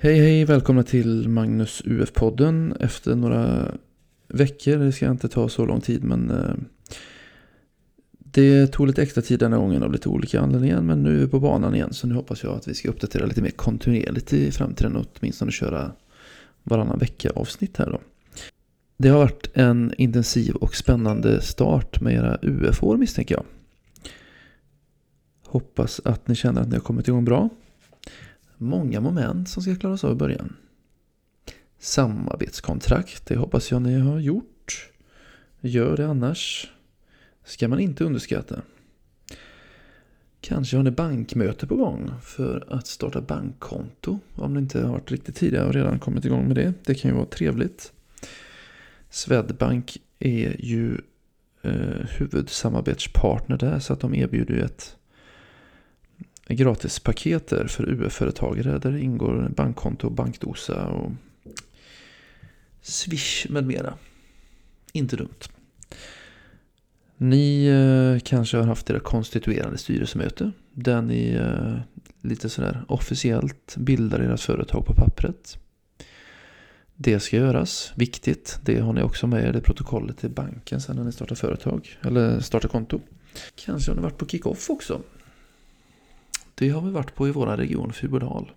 Hej hej, välkomna till Magnus UF-podden. Efter några veckor, det ska inte ta så lång tid men eh, det tog lite extra tid denna gången av lite olika anledningar men nu är vi på banan igen så nu hoppas jag att vi ska uppdatera lite mer kontinuerligt i framtiden och åtminstone köra varannan vecka avsnitt här då. Det har varit en intensiv och spännande start med era UF-år misstänker jag. Hoppas att ni känner att ni har kommit igång bra. Många moment som ska klaras av i början. Samarbetskontrakt, det hoppas jag ni har gjort. Gör det annars. Ska man inte underskatta. Kanske har ni bankmöte på gång för att starta bankkonto. Om ni inte har varit riktigt tidiga och redan kommit igång med det. Det kan ju vara trevligt. Swedbank är ju eh, huvudsamarbetspartner där så att de erbjuder ju ett gratispaket där för UF-företagare där ingår bankkonto, bankdosa och Swish med mera. Inte dumt. Ni eh, kanske har haft era konstituerande styrelsemöte där ni eh, lite sådär officiellt bildar ert företag på pappret. Det ska göras, viktigt. Det har ni också med er det protokollet till banken sen när ni startar företag eller startar konto. Kanske har ni varit på kick-off också. Det har vi varit på i vår region, Fyrbodal.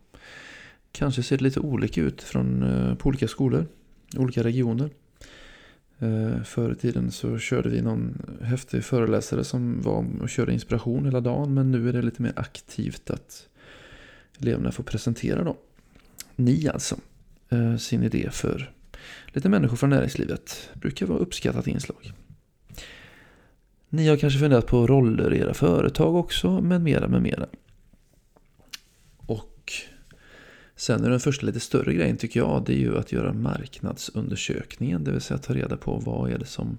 Kanske ser det lite olika ut från, eh, på olika skolor, olika regioner. Eh, förr i tiden så körde vi någon häftig föreläsare som var och körde inspiration hela dagen. Men nu är det lite mer aktivt att eleverna får presentera då. Ni alltså, eh, sin idé för lite människor från näringslivet. Brukar vara uppskattat inslag. Ni har kanske funderat på roller i era företag också, med mera, med mera. Sen är den första lite större grejen tycker jag, det är ju att göra marknadsundersökningen. Det vill säga ta reda på vad är det som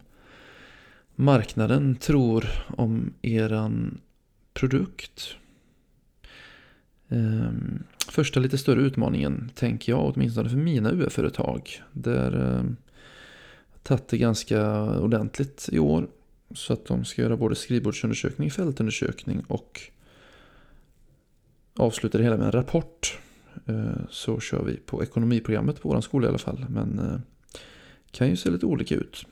marknaden tror om eran produkt. Ehm, första lite större utmaningen tänker jag åtminstone för mina UF-företag. Där ehm, tagit det ganska ordentligt i år. Så att de ska göra både skrivbordsundersökning, fältundersökning och avsluta det hela med en rapport. Eh, så kör vi på ekonomiprogrammet på vår skola i alla fall. Men det kan ju se lite olika ut.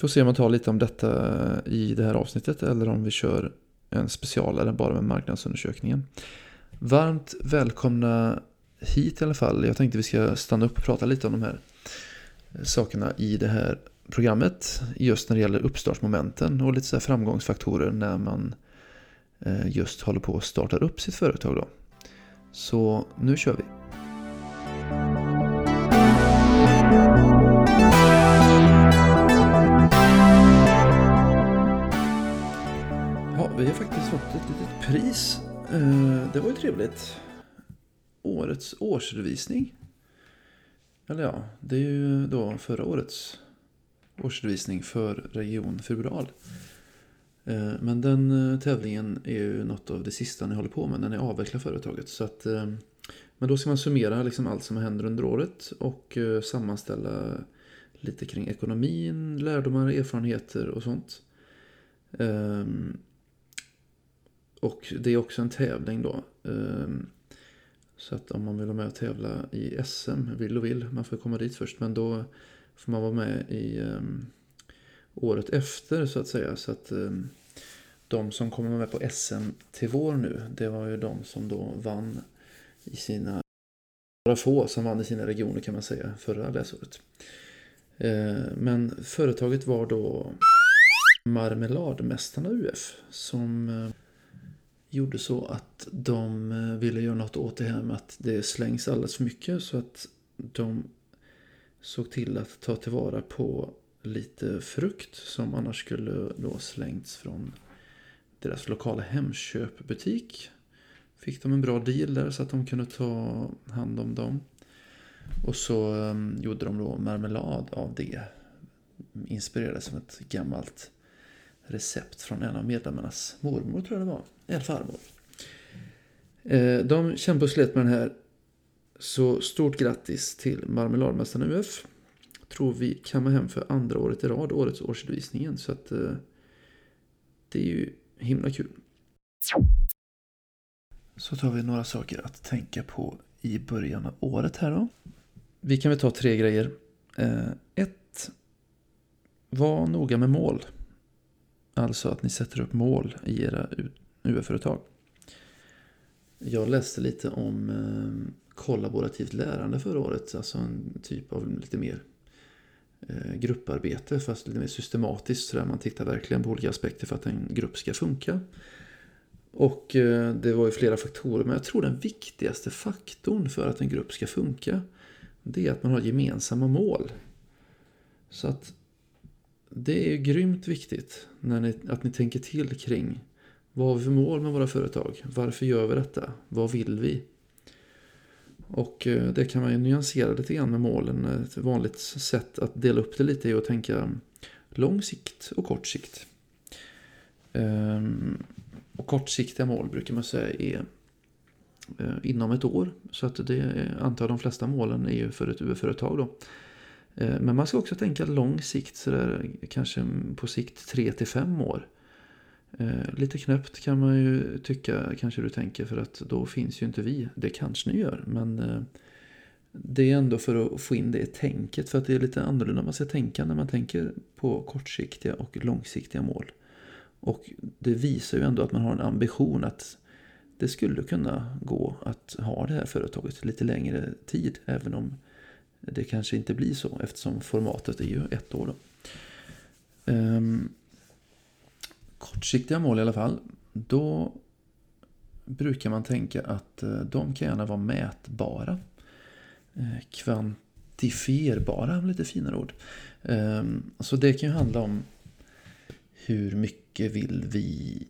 Får se om man tar lite om detta i det här avsnittet eller om vi kör en specialare bara med marknadsundersökningen. Varmt välkomna hit i alla fall. Jag tänkte vi ska stanna upp och prata lite om de här sakerna i det här programmet. Just när det gäller uppstartsmomenten och lite så framgångsfaktorer när man eh, Eh, just håller på att starta upp sitt företag. Då. Så nu kör vi! Ja, vi har faktiskt fått ett litet pris. Eh, det var ju trevligt. Årets årsredovisning. Eller ja, det är ju då förra årets årsredovisning för Region Februari. Eh, men den eh, tävlingen är ju något av det sista ni håller på med när ni avvecklar företaget. Så att, eh, men då ska man summera liksom allt som händer under året och sammanställa lite kring ekonomin, lärdomar, erfarenheter och sånt. Ehm, och det är också en tävling då. Ehm, så att om man vill vara med och tävla i SM, vill och vill, man får komma dit först. Men då får man vara med i ehm, året efter så att säga. Så att de som kommer med på SM till vår nu, det var ju de som då vann i sina, några få som vann i sina regioner kan man säga, förra läsåret. Eh, men företaget var då Marmeladmästarna UF som eh, gjorde så att de eh, ville göra något åt det här med att det slängs alldeles för mycket så att de såg till att ta tillvara på lite frukt som annars skulle då slängts från deras lokala Hemköpbutik. Fick de en bra deal där så att de kunde ta hand om dem. Och så ehm, gjorde de då marmelad av det. Inspirerades som ett gammalt recept från en av medlemmarnas mormor tror jag det var. Eller farmor. Eh, de kämpade och slet med den här. Så stort grattis till Marmeladmästaren UF. Tror vi kammar hem för andra året i rad, årets årsredovisningen. Så att eh, det är ju himla kul. Så tar vi några saker att tänka på i början av året här då. Vi kan väl ta tre grejer. Eh, ett, var noga med mål. Alltså att ni sätter upp mål i era UF-företag. Jag läste lite om eh, kollaborativt lärande förra året. Alltså en typ av lite mer Eh, grupparbete fast lite mer systematiskt. Så där man tittar verkligen på olika aspekter för att en grupp ska funka. Och eh, det var ju flera faktorer, men jag tror den viktigaste faktorn för att en grupp ska funka, det är att man har gemensamma mål. Så att det är grymt viktigt när ni, att ni tänker till kring vad har vi för mål med våra företag? Varför gör vi detta? Vad vill vi? Och eh, det kan man ju nyansera lite grann med målen. Ett vanligt sätt att dela upp det lite är att tänka lång sikt och kort sikt. Ehm, och kortsiktiga mål brukar man säga är eh, inom ett år. Så att det antar de flesta målen är ju för ett UF-företag då. Eh, men man ska också tänka lång sikt, så där, kanske på sikt 3 till 5 år. Eh, lite knäppt kan man ju tycka, kanske du tänker, för att då finns ju inte vi. Det kanske ni gör, men eh, det är ändå för att få in det i tänket. För att det är lite annorlunda man ska tänka när man tänker på kortsiktiga och långsiktiga mål. Och det visar ju ändå att man har en ambition att det skulle kunna gå att ha det här företaget lite längre tid. Även om det kanske inte blir så eftersom formatet är ju ett år. Då. Ehm, kortsiktiga mål i alla fall. Då brukar man tänka att eh, de kan gärna vara mätbara. Eh, kvantifierbara, lite finare ord. Ehm, så det kan ju handla om hur mycket vill vi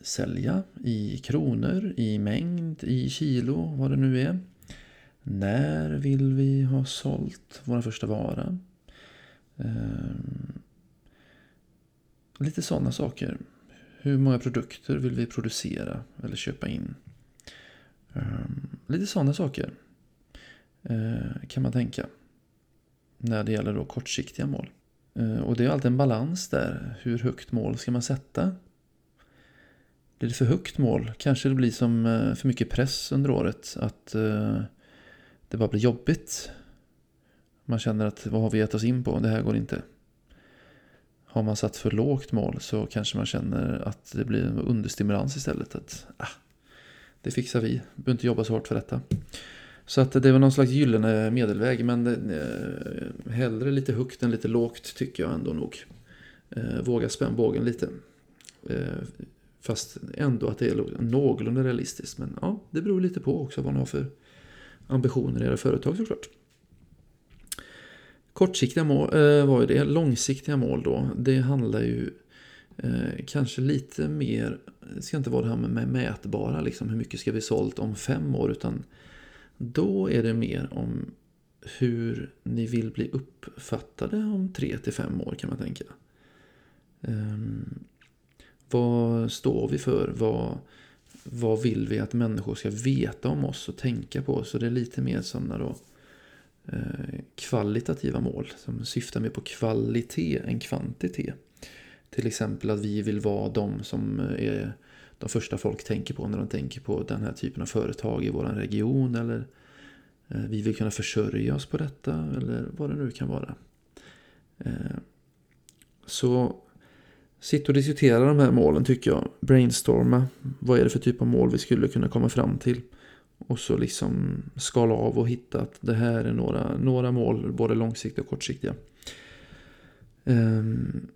sälja i kronor, i mängd, i kilo, vad det nu är. När vill vi ha sålt vår första vara? Ehm, Lite sådana saker. Hur många produkter vill vi producera eller köpa in? Ehm, lite sådana saker eh, kan man tänka när det gäller då kortsiktiga mål. Eh, och det är alltid en balans där. Hur högt mål ska man sätta? Blir det för högt mål kanske det blir som eh, för mycket press under året. Att det bara blir jobbigt. Man känner att vad har vi gett oss in på? Det här går inte. Har man satt för lågt mål så kanske man känner att det blir en understimulans istället. Att ah, det fixar vi, behöver inte jobba så hårt för detta. Så att det var någon slags gyllene medelväg. Men eh, hellre lite högt än lite lågt tycker jag ändå nog. Eh, våga spänna bågen lite. Eh, fast ändå att det är någorlunda realistiskt. Men ja, det beror lite på också vad man har för ambitioner i era företag såklart. Kortsiktiga mål eh, var ju det. Långsiktiga mål då. Det handlar ju eh, kanske lite mer. Det ska inte vara det här med mätbara. Liksom, hur mycket ska vi sålt om fem år. Utan då är det mer om hur ni vill bli uppfattade om tre till fem år kan man tänka. Eh, vad står vi för? Vad, vad vill vi att människor ska veta om oss och tänka på? Så det är lite mer sådana då Eh, kvalitativa mål som syftar mer på kvalitet än kvantitet. Till exempel att vi vill vara de som eh, är de första folk tänker på när de tänker på den här typen av företag i vår region eller eh, vi vill kunna försörja oss på detta eller vad det nu kan vara. Så sitt och diskutera de här målen tycker jag. Brainstorma. Vad är det för typ av mål vi skulle kunna komma fram till? Och så liksom skala av och hitta att det här är några, några mål, både långsiktiga och kortsiktiga. Ehm,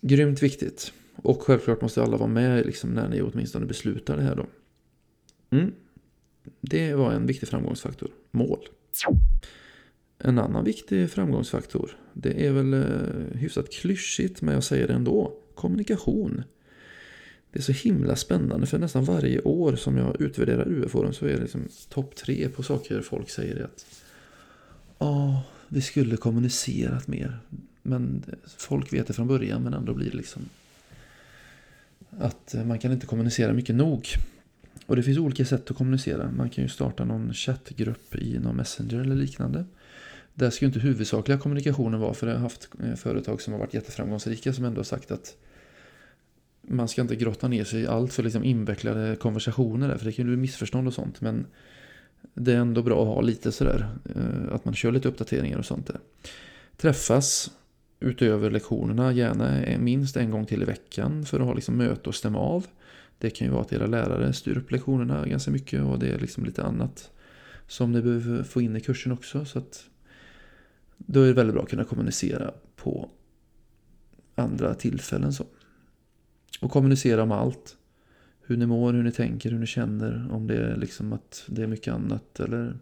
grymt viktigt. Och självklart måste alla vara med liksom, när ni åtminstone beslutar det här då. Mm. Det var en viktig framgångsfaktor. Mål. En annan viktig framgångsfaktor, det är väl eh, hyfsat klyschigt, men jag säger det ändå. Kommunikation. Det är så himla spännande för nästan varje år som jag utvärderar UF-forum så är det liksom topp tre på saker folk säger att Ja, vi skulle kommunicerat mer. Men folk vet det från början men ändå blir det liksom att man kan inte kommunicera mycket nog. Och det finns olika sätt att kommunicera. Man kan ju starta någon chattgrupp i någon Messenger eller liknande. Där ska ju inte huvudsakliga kommunikationen vara för jag har haft eh, företag som har varit jätteframgångsrika som ändå har sagt att man ska inte grotta ner sig i allt för liksom invecklade konversationer där, för det kan ju bli missförstånd och sånt. Men det är ändå bra att ha lite sådär, eh, att man kör lite uppdateringar och sånt där. Träffas utöver lektionerna, gärna eh, minst en gång till i veckan för att ha liksom möte och stämma av. Det kan ju vara att era lärare styr upp lektionerna ganska mycket och det är liksom lite annat som ni behöver få in i kursen också. Så att då är det väldigt bra att kunna kommunicera på andra tillfällen. Så. Och kommunicera om allt. Hur ni mår, hur ni tänker, hur ni känner. Om det är liksom att det är mycket annat. Eller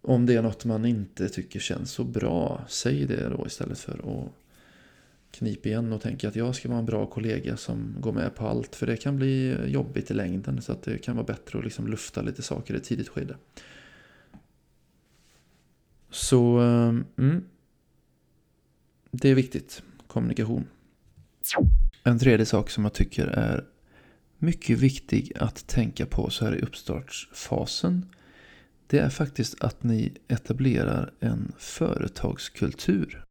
om det är något man inte tycker känns så bra. Säg det då istället för att knipa igen och tänka att jag ska vara en bra kollega som går med på allt. För det kan bli jobbigt i längden. Så att det kan vara bättre att liksom lufta lite saker i ett tidigt skede. Så eh, mm, det är viktigt. Kommunikation. En tredje sak som jag tycker är mycket viktig att tänka på så här i uppstartsfasen. Det är faktiskt att ni etablerar en företagskultur.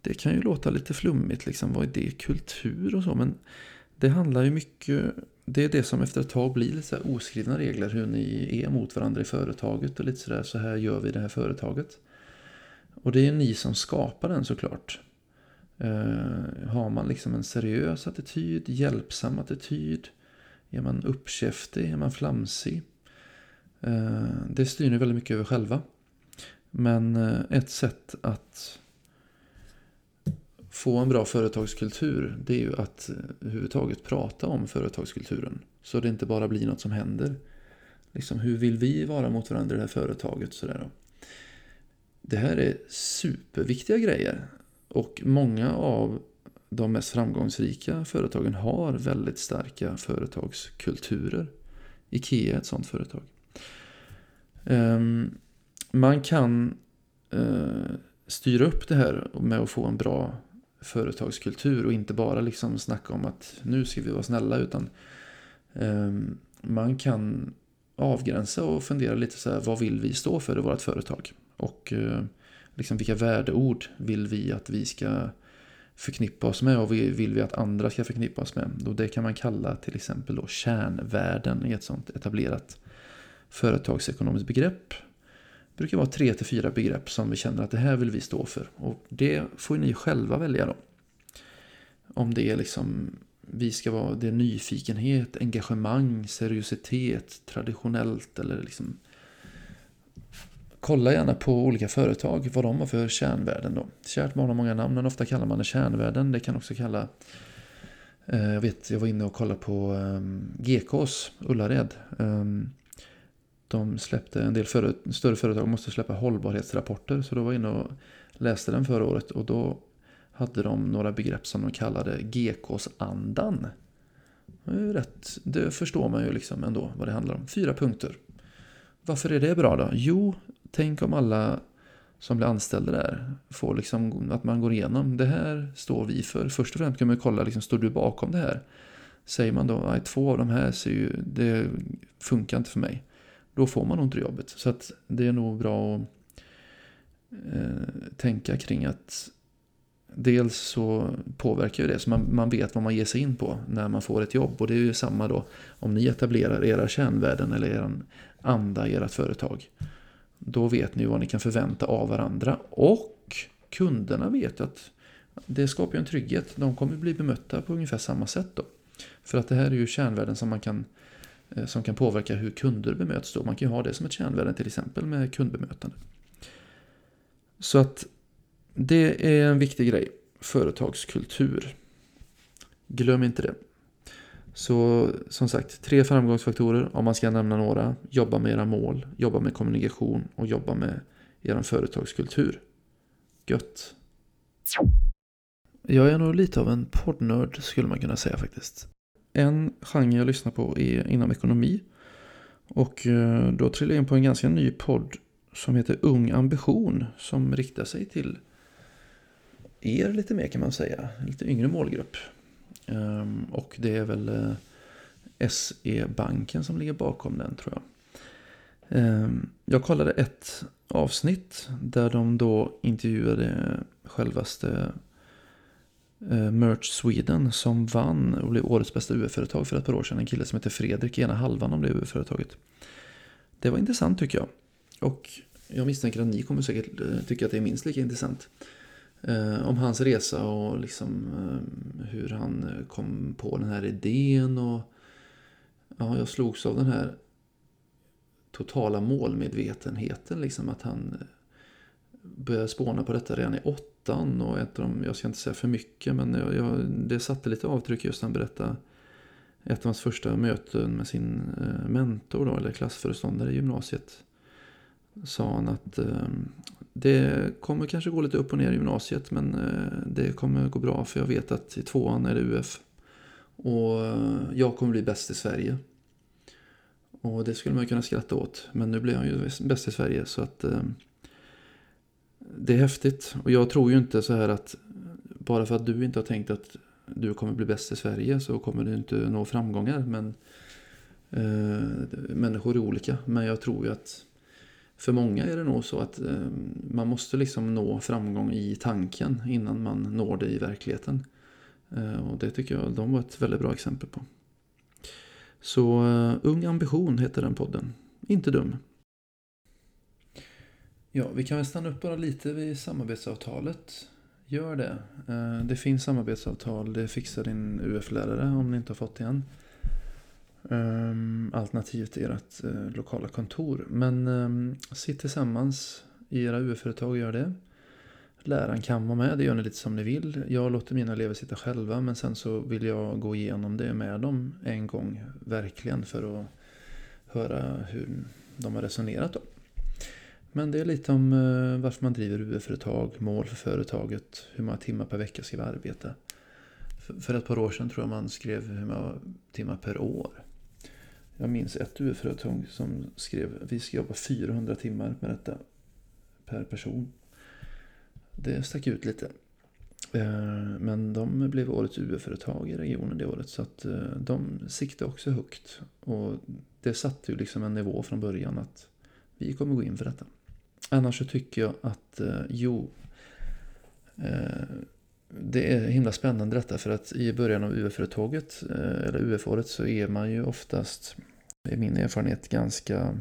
Det kan ju låta lite flummigt, liksom, vad är det, kultur och så, men det handlar ju mycket, det är det som efter ett tag blir lite så oskrivna regler hur ni är mot varandra i företaget och lite sådär, så här gör vi det här företaget. Och det är ni som skapar den såklart. Eh, har man liksom en seriös attityd, hjälpsam attityd, är man uppkäftig, är man flamsig? Eh, det styr ni väldigt mycket över själva. Men eh, ett sätt att få en bra företagskultur det är ju att överhuvudtaget prata om företagskulturen. Så det inte bara blir något som händer. Liksom, hur vill vi vara mot varandra i det här företaget? Sådär då. Det här är superviktiga grejer. Och många av de mest framgångsrika företagen har väldigt starka företagskulturer. Ikea är ett sådant företag. Ehm, man kan eh, styra upp det här med att få en bra företagskultur och inte bara liksom snacka om att nu ska vi vara snälla utan ehm, man kan avgränsa och fundera lite så här vad vill vi stå för i vårt företag? Och eh, liksom vilka värdeord vill vi att vi ska förknippa oss med och vill vi att andra ska förknippa oss med. Och det kan man kalla till exempel då kärnvärden i ett sånt etablerat företagsekonomiskt begrepp. Det brukar vara tre till fyra begrepp som vi känner att det här vill vi stå för. Och det får ni själva välja då. Om det är liksom vi ska vara det är nyfikenhet, engagemang, seriositet, traditionellt eller liksom Kolla gärna på olika företag, vad de har för kärnvärden då. Kärt barn har många namn, men ofta kallar man det kärnvärden. Det kan också kalla... Eh, jag vet, jag var inne och kollade på ehm, um, GKs, Ullared. Ehm, de släppte, en del före, större företag måste släppa hållbarhetsrapporter. Så då var jag inne och läste den förra året. Och då hade de några begrepp som de kallade GKs-andan. Rätt, det förstår man ju liksom ändå vad det handlar om. Fyra punkter. Varför är det bra då? Jo, tänk om alla som blir anställda där får liksom att man går igenom det här står vi för. Först och främst kan man kolla, liksom, står du bakom det här? Säger man då, att två av de här ser ju, det funkar inte för mig. Då får man nog inte jobbet. Så att det är nog bra att eh, tänka kring att dels så påverkar ju det så man, man vet vad man ger sig in på när man får ett jobb. Och det är ju samma då om ni etablerar era kärnvärden eller er anda i ert företag. Då vet ni vad ni kan förvänta av varandra. Och kunderna vet att det skapar en trygghet. De kommer bli bemötta på ungefär samma sätt då. För att det här är ju kärnvärden som man kan eh, som kan påverka hur kunder bemöts då. Man kan ju ha det som ett kärnvärde till exempel med kundbemötande. Så att det är en viktig grej. Företagskultur. Glöm inte det. Så som sagt, tre framgångsfaktorer om man ska nämna några. Jobba med era mål, jobba med kommunikation och jobba med er företagskultur. Gött! Jag är nog lite av en poddnörd skulle man kunna säga faktiskt. En genre jag lyssnar på är inom ekonomi. Och eh, då trillade jag in på en ganska ny podd som heter Ung Ambition som riktar sig till er lite mer kan man säga. Lite yngre målgrupp. Ehm, och det är väl eh, SE-banken som ligger bakom den tror jag. Ehm, jag kollade ett avsnitt där de då intervjuade självaste eh, Merch Sweden som vann och blev årets bästa UF-företag för ett par år sedan. En kille som heter Fredrik, ena halvan av det UF-företaget. Det var intressant tycker jag. Och jag misstänker att ni kommer säkert eh, tycka att det är minst lika intressant. Eh, om hans resa och liksom eh, hur han eh, kom på den här idén. Och ja, jag slogs av den här totala målmedvetenheten. Liksom att han eh, började spåna på detta redan i åttan. Och ett av de, jag ska inte säga för mycket, men jag, jag, det satte lite avtryck just när han berättade ett av hans första möten med sin eh, mentor, då, eller klassföreståndare i gymnasiet sa han att eh, det kommer kanske gå lite upp och ner i gymnasiet men eh, det kommer gå bra för jag vet att i tvåan är det UF. Och eh, jag kommer bli bäst i Sverige. Och det skulle man kunna skratta åt. Men nu blir han ju bäst i Sverige så att eh, det är häftigt. Och jag tror ju inte så här att bara för att du inte har tänkt att du kommer bli bäst i Sverige så kommer du inte nå framgångar. Men eh, människor är olika. Men jag tror ju att för många är det nog så att ehm, man måste liksom nå framgång i tanken innan man når det i verkligheten. Eh, och det tycker jag de var ett väldigt bra exempel på. Så eh, Ung ambition heter den podden. Inte dum. Ja, vi kan väl stanna upp bara lite vid samarbetsavtalet. Gör det. Eh, det finns samarbetsavtal, det fixar din UF-lärare om ni inte har fått det än. Ehm, alternativet är ert eh, lokala kontor. Men ehm, sitt tillsammans i era UF-företag och gör det. Läraren kan vara med, det gör ni lite som ni vill. Jag låter mina elever sitta själva men sen så vill jag gå igenom det med dem en gång verkligen för att höra hur de har resonerat då. Men det är lite om eh, varför man driver UF-företag, mål för företaget, hur många timmar per vecka ska vi arbeta. För ett par år sedan tror jag man skrev hur många timmar per år. Jag minns ett UF-företag som skrev vi ska jobba 400 timmar med detta per person. Det stack ut lite. Eh, men de blev årets UF-företag i regionen det året så att eh, de siktade också högt. Och det satte ju liksom en nivå från början att vi kommer gå in för detta. Annars så tycker jag att eh, jo, det är himla spännande detta för att i början av UF-företaget eh, eller UF-året så är man ju oftast i min erfarenhet ganska,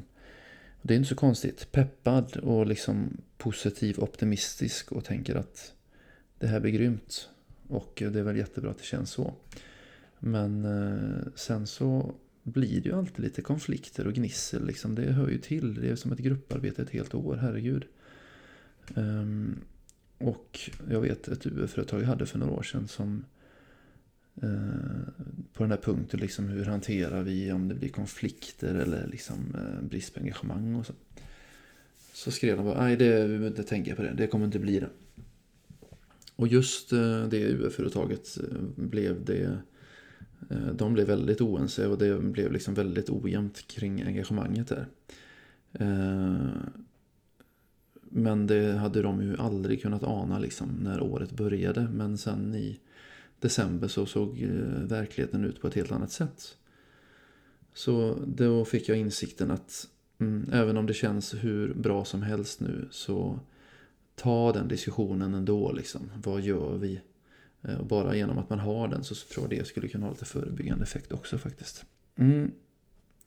det är inte så konstigt, peppad och liksom positiv, optimistisk och tänker att det här blir grymt. Och det är väl jättebra att det känns så. Men eh, sen så blir det ju alltid lite konflikter och gnissel. Liksom. Det hör ju till. Det är som ett grupparbete ett helt år, herregud. Um, och jag vet ett UF-företag jag hade för några år sedan som Eh, på den här punkten, liksom hur hanterar vi om det blir konflikter eller liksom eh, brist på engagemang och så. Så skrev de bara, nej det, vi behöver inte tänka på det, det kommer inte bli det. Och just eh, det UF-företaget eh, blev det, eh, de blev väldigt oense och det blev liksom väldigt ojämnt kring engagemanget där. Eh, men det hade de ju aldrig kunnat ana liksom när året började. Men sen i december så såg eh, verkligheten ut på ett helt annat sätt. Så då fick jag insikten att mm, även om det känns hur bra som helst nu så ta den diskussionen ändå. Liksom. Vad gör vi? Eh, bara genom att man har den så tror jag det skulle kunna ha lite förebyggande effekt också faktiskt. Mm.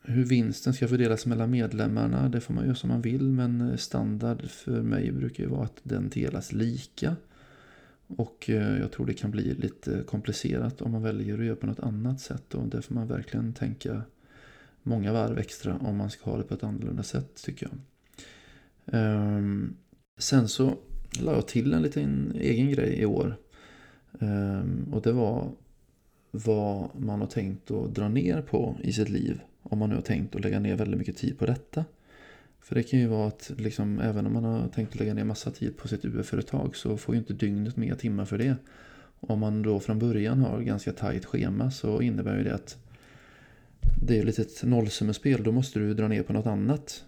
Hur vinsten ska fördelas mellan medlemmarna, det får man göra som man vill. Men standard för mig brukar ju vara att den delas lika. Och eh, jag tror det kan bli lite komplicerat om man väljer att göra på något annat sätt. Och där får man verkligen tänka många varv extra om man ska ha det på ett annorlunda sätt tycker jag. Ehm, sen så la jag till en liten egen grej i år. Ehm, och det var vad man har tänkt att dra ner på i sitt liv. Om man nu har tänkt att lägga ner väldigt mycket tid på detta. För det kan ju vara att liksom, även om man har tänkt att lägga ner massa tid på sitt UF-företag så får ju inte dygnet mer timmar för det. Om man då från början har ganska tajt schema så innebär ju det att det är lite ett nollsummespel. Då måste du dra ner på något annat.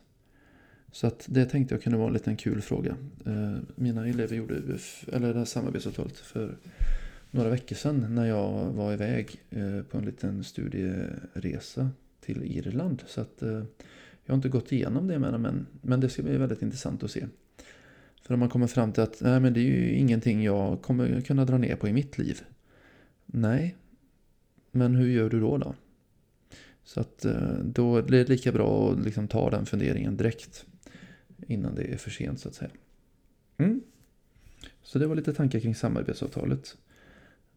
Så att det tänkte jag kunde vara en liten kul fråga. Eh, mina elever gjorde UF, eller det här samarbetsavtalet för några veckor sedan när jag var iväg eh, på en liten studieresa till Irland. Så att eh, jag har inte gått igenom det med dem än, men det ska bli väldigt intressant att se. För om man kommer fram till att nej, men det är ju ingenting jag kommer kunna dra ner på i mitt liv. Nej, men hur gör du då då? Så att eh, då blir det lika bra att liksom ta den funderingen direkt innan det är för sent så att säga. Mm. Så det var lite tankar kring samarbetsavtalet.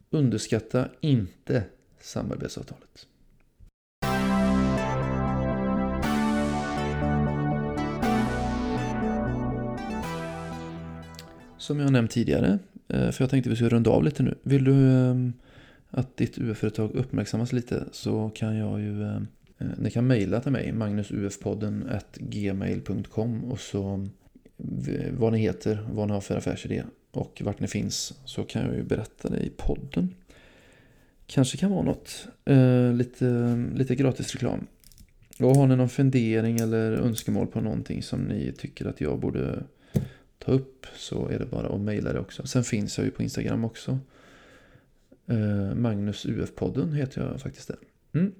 Underskatta inte samarbetsavtalet. Som jag nämnt tidigare, eh, för jag tänkte vi skulle runda av lite nu. Vill du ehm, att ditt UF-företag uppmärksammas lite så kan jag ju ehm, eh, ni kan mejla till mig, magnusufpodden gmail.com och så eh, vad ni heter, vad ni har för affärsidé och vart ni finns så kan jag ju berätta det i podden. Kanske kan vara något, lite, lite gratis reklam. Och har ni någon fundering eller önskemål på någonting som ni tycker att jag borde ta upp så är det bara att mejla det också. Sen finns jag ju på Instagram också. Eh, Magnus UF-podden heter jag faktiskt där. Mm.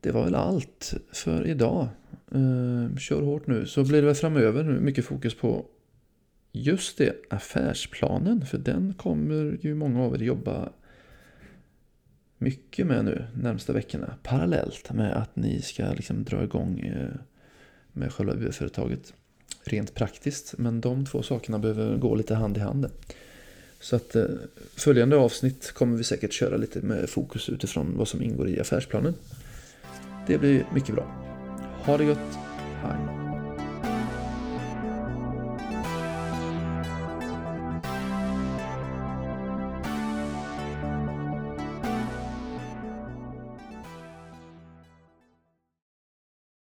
Det var väl allt för idag. Eh, kör hårt nu så blir det väl framöver nu mycket fokus på just det, affärsplanen. För den kommer ju många av er jobba mycket med nu närmsta veckorna. Parallellt med att ni ska liksom dra igång eh, med själva UF-företaget rent praktiskt. Men de två sakerna behöver gå lite hand i hand. Så att eh, följande avsnitt kommer vi säkert köra lite med fokus utifrån vad som ingår i affärsplanen. Det blir mycket bra. Ha det gott!